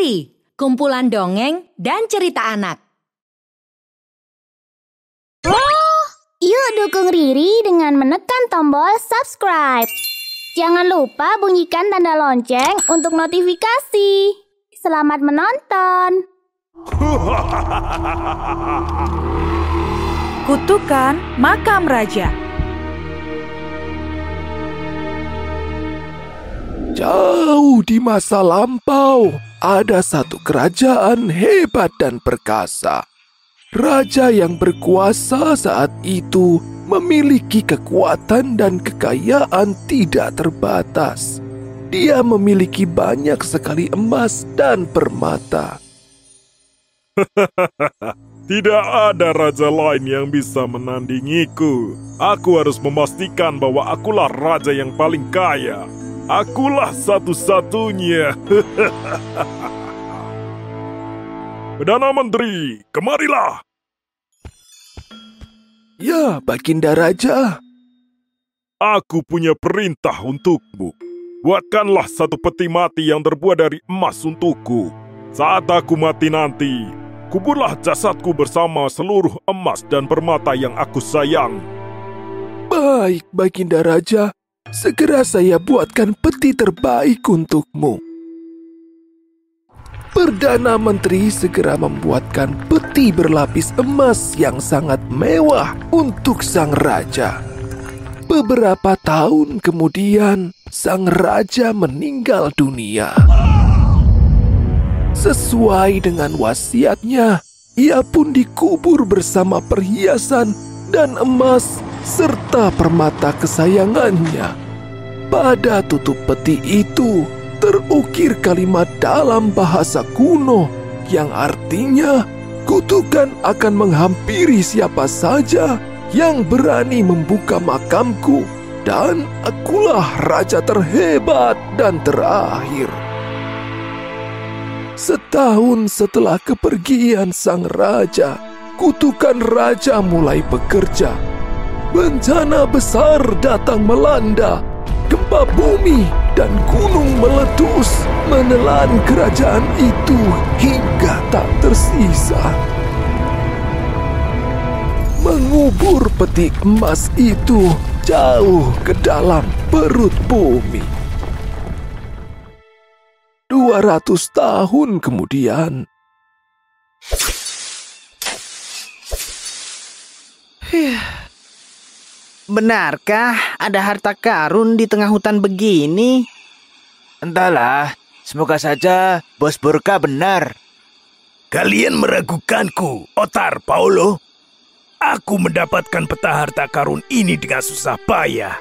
Riri, kumpulan dongeng dan cerita anak. Oh, yuk dukung Riri dengan menekan tombol subscribe. Jangan lupa bunyikan tanda lonceng untuk notifikasi. Selamat menonton. Kutukan Makam Raja Jauh di masa lampau, ada satu kerajaan hebat dan perkasa. Raja yang berkuasa saat itu memiliki kekuatan dan kekayaan tidak terbatas. Dia memiliki banyak sekali emas dan permata. Tidak ada raja lain yang bisa menandingiku. Aku harus memastikan bahwa akulah raja yang paling kaya. Akulah satu-satunya. Perdana Menteri, kemarilah. Ya, Baginda Raja. Aku punya perintah untukmu. Buatkanlah satu peti mati yang terbuat dari emas untukku. Saat aku mati nanti, kuburlah jasadku bersama seluruh emas dan permata yang aku sayang. Baik, Baginda Raja. Segera saya buatkan peti terbaik untukmu. Perdana Menteri segera membuatkan peti berlapis emas yang sangat mewah untuk sang raja. Beberapa tahun kemudian, sang raja meninggal dunia. Sesuai dengan wasiatnya, ia pun dikubur bersama perhiasan dan emas serta permata kesayangannya. Pada tutup peti itu terukir kalimat dalam bahasa kuno yang artinya kutukan akan menghampiri siapa saja yang berani membuka makamku dan akulah raja terhebat dan terakhir. Setahun setelah kepergian sang raja, kutukan raja mulai bekerja. Bencana besar datang melanda, gempa bumi dan gunung meletus menelan kerajaan itu hingga tak tersisa. Mengubur peti emas itu jauh ke dalam perut bumi. 200 tahun kemudian. Benarkah ada harta karun di tengah hutan begini? Entahlah, semoga saja Bos Burka benar. Kalian meragukanku, Otar Paulo? Aku mendapatkan peta harta karun ini dengan susah payah.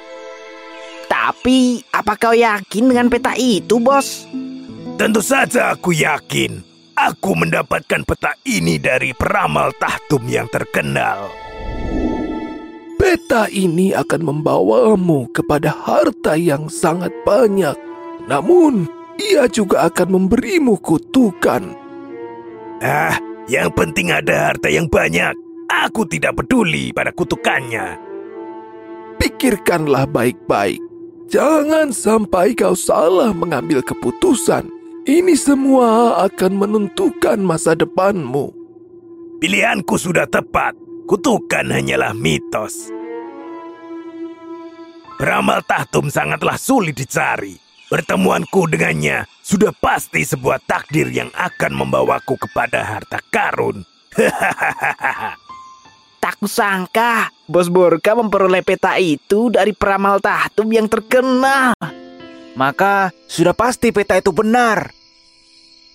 Tapi, apa kau yakin dengan peta itu, Bos? Tentu saja aku yakin. Aku mendapatkan peta ini dari peramal Tahtum yang terkenal. Peta ini akan membawamu kepada harta yang sangat banyak. Namun, ia juga akan memberimu kutukan. Ah, yang penting ada harta yang banyak. Aku tidak peduli pada kutukannya. Pikirkanlah baik-baik. Jangan sampai kau salah mengambil keputusan. Ini semua akan menentukan masa depanmu. Pilihanku sudah tepat. Kutukan hanyalah mitos. Beramal Tahtum sangatlah sulit dicari. Pertemuanku dengannya sudah pasti sebuah takdir yang akan membawaku kepada harta karun. tak kusangka Bos Borka memperoleh peta itu dari peramal Tahtum yang terkenal. Maka sudah pasti peta itu benar.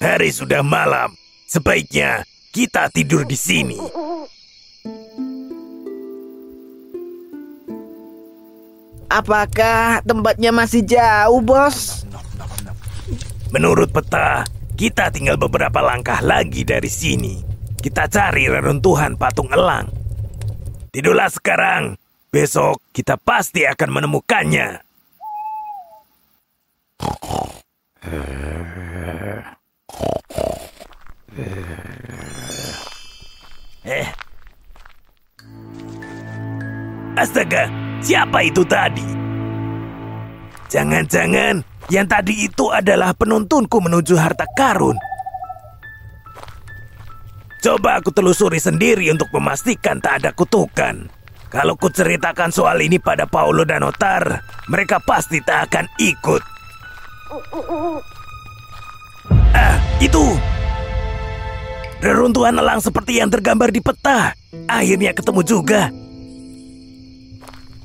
Hari sudah malam. Sebaiknya kita tidur di sini. Apakah tempatnya masih jauh, Bos? Menurut peta, kita tinggal beberapa langkah lagi dari sini. Kita cari reruntuhan patung elang. Tidurlah sekarang. Besok kita pasti akan menemukannya. Eh. Astaga, siapa itu tadi? Jangan-jangan yang tadi itu adalah penuntunku menuju harta karun. Coba aku telusuri sendiri untuk memastikan tak ada kutukan. Kalau ku ceritakan soal ini pada Paulo dan Otar, mereka pasti tak akan ikut. Ah, itu! Reruntuhan elang seperti yang tergambar di peta. Akhirnya ketemu juga.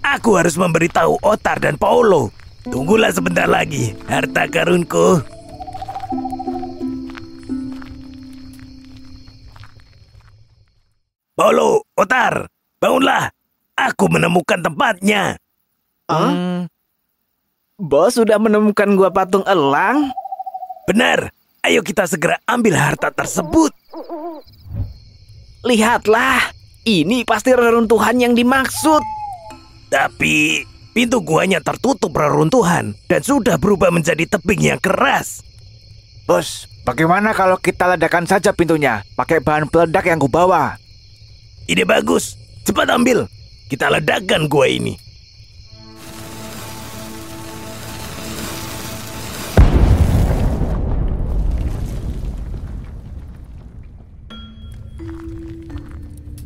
Aku harus memberitahu Otar dan Paulo. Tunggulah sebentar lagi, harta karunku. Paulo, Otar, bangunlah. Aku menemukan tempatnya. Hmm. Bos sudah menemukan gua patung elang? Benar. Ayo kita segera ambil harta tersebut. Lihatlah, ini pasti reruntuhan yang dimaksud. Tapi pintu guanya tertutup reruntuhan dan sudah berubah menjadi tebing yang keras. Bos, bagaimana kalau kita ledakan saja pintunya pakai bahan peledak yang kubawa? Ide bagus. Cepat ambil. Kita ledakan gua ini.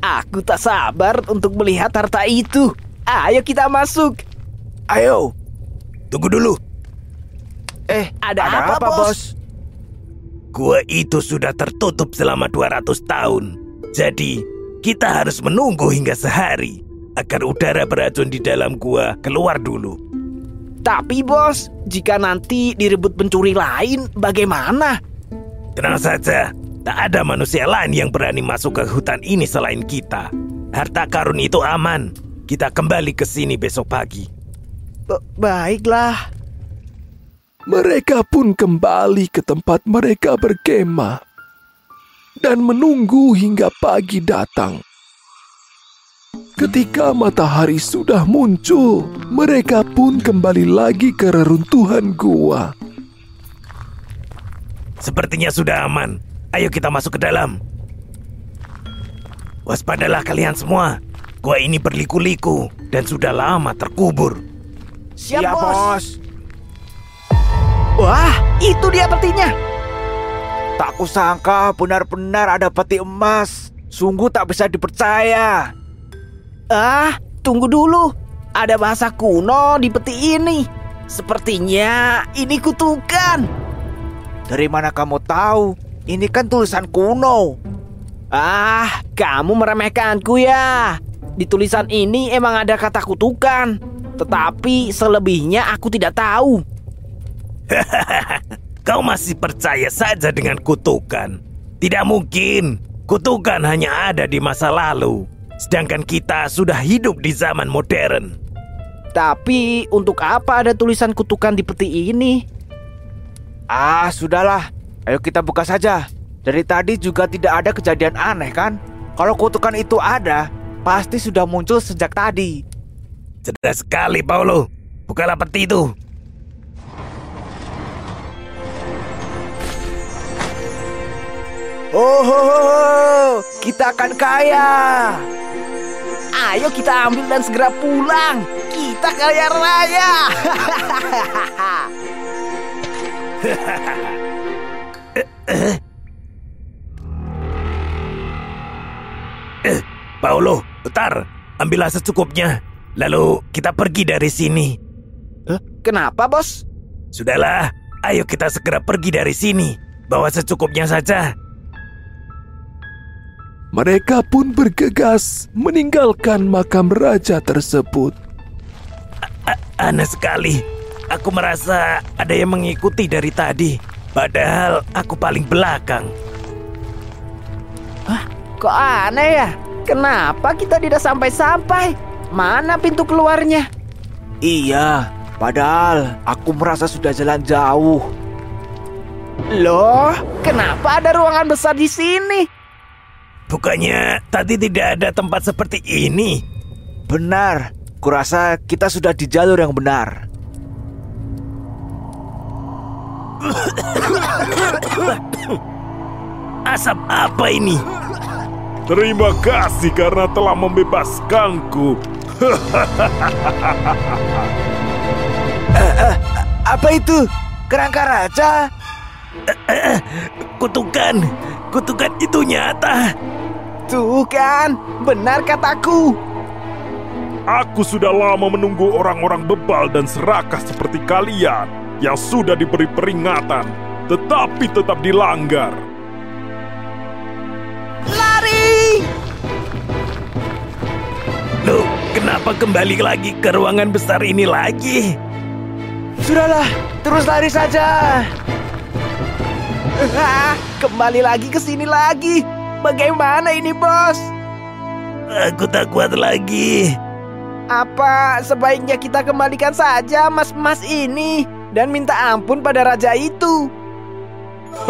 Aku tak sabar untuk melihat harta itu. Ayo kita masuk. Ayo. Tunggu dulu. Eh, Ada apa, bos? Gua itu sudah tertutup selama 200 tahun. Jadi, kita harus menunggu hingga sehari agar udara beracun di dalam gua keluar dulu. Tapi bos, jika nanti direbut pencuri lain, bagaimana? Tenang saja, tak ada manusia lain yang berani masuk ke hutan ini selain kita. Harta karun itu aman. Kita kembali ke sini besok pagi. Ba- baiklah. Mereka pun kembali ke tempat mereka berkemah dan menunggu hingga pagi datang. Ketika matahari sudah muncul, mereka pun kembali lagi ke reruntuhan gua. Sepertinya sudah aman. Ayo kita masuk ke dalam. Waspadalah kalian semua. Gua ini berliku-liku dan sudah lama terkubur. Siap, bos. Wah, itu dia petinya. Tak kusangka benar-benar ada peti emas. Sungguh tak bisa dipercaya. Ah, tunggu dulu. Ada bahasa kuno di peti ini. Sepertinya ini kutukan. Dari mana kamu tahu? Ini kan tulisan kuno. Ah, kamu meremehkanku ya. Di tulisan ini emang ada kata kutukan. Tetapi selebihnya aku tidak tahu. Kau masih percaya saja dengan kutukan? Tidak mungkin. Kutukan hanya ada di masa lalu. Sedangkan kita sudah hidup di zaman modern. Tapi untuk apa ada tulisan kutukan di peti ini? Ah, sudahlah. Ayo kita buka saja. Dari tadi juga tidak ada kejadian aneh kan? Kalau kutukan itu ada, pasti sudah muncul sejak tadi. Cerdas sekali, Paulo. Bukalah peti itu. Oh, ho, ho, ho. kita akan kaya. Ayo kita ambil dan segera pulang. Kita kaya raya. Eh, Paulo, putar. Ambillah secukupnya. Lalu kita pergi dari sini. Kenapa, bos? Sudahlah, ayo kita segera pergi dari sini. Bawa secukupnya saja. Mereka pun bergegas meninggalkan makam raja tersebut. Aneh sekali. Aku merasa ada yang mengikuti dari tadi. Padahal aku paling belakang. Kok aneh ya? Kenapa kita tidak sampai-sampai? Mana pintu keluarnya? Iya, padahal aku merasa sudah jalan jauh. Loh, kenapa ada ruangan besar di sini? Bukannya tadi tidak ada tempat seperti ini? Benar, kurasa kita sudah di jalur yang benar. Asap apa ini? Terima kasih karena telah membebaskanku. Apa itu? Kerangka raja? Eh, Kutukan, kutukan itu nyata. Tuh kan, benar kataku. Aku sudah lama menunggu orang-orang bebal dan serakah seperti kalian yang sudah diberi peringatan, tetapi tetap dilanggar. Kenapa kembali lagi ke ruangan besar ini lagi? Sudahlah, terus lari saja. Ah, kembali lagi ke sini lagi. Bagaimana ini, bos? Aku tak kuat lagi. Apa sebaiknya kita kembalikan saja mas-mas ini dan minta ampun pada raja itu?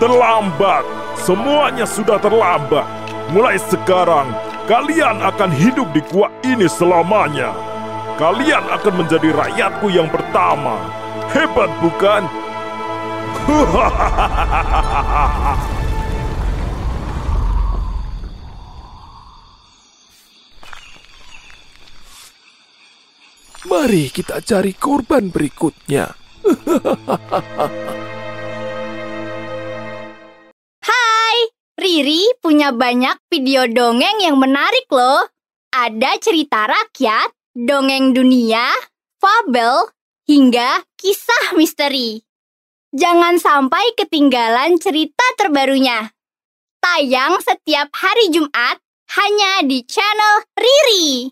Terlambat, semuanya sudah terlambat. Mulai sekarang, kalian akan hidup di gua ini selamanya. Kalian akan menjadi rakyatku yang pertama. Hebat bukan? Mari kita cari korban berikutnya. punya banyak video dongeng yang menarik loh. Ada cerita rakyat, dongeng dunia, fabel, hingga kisah misteri. Jangan sampai ketinggalan cerita terbarunya. Tayang setiap hari Jumat hanya di channel Riri.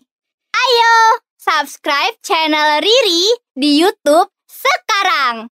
Ayo, subscribe channel Riri di YouTube sekarang.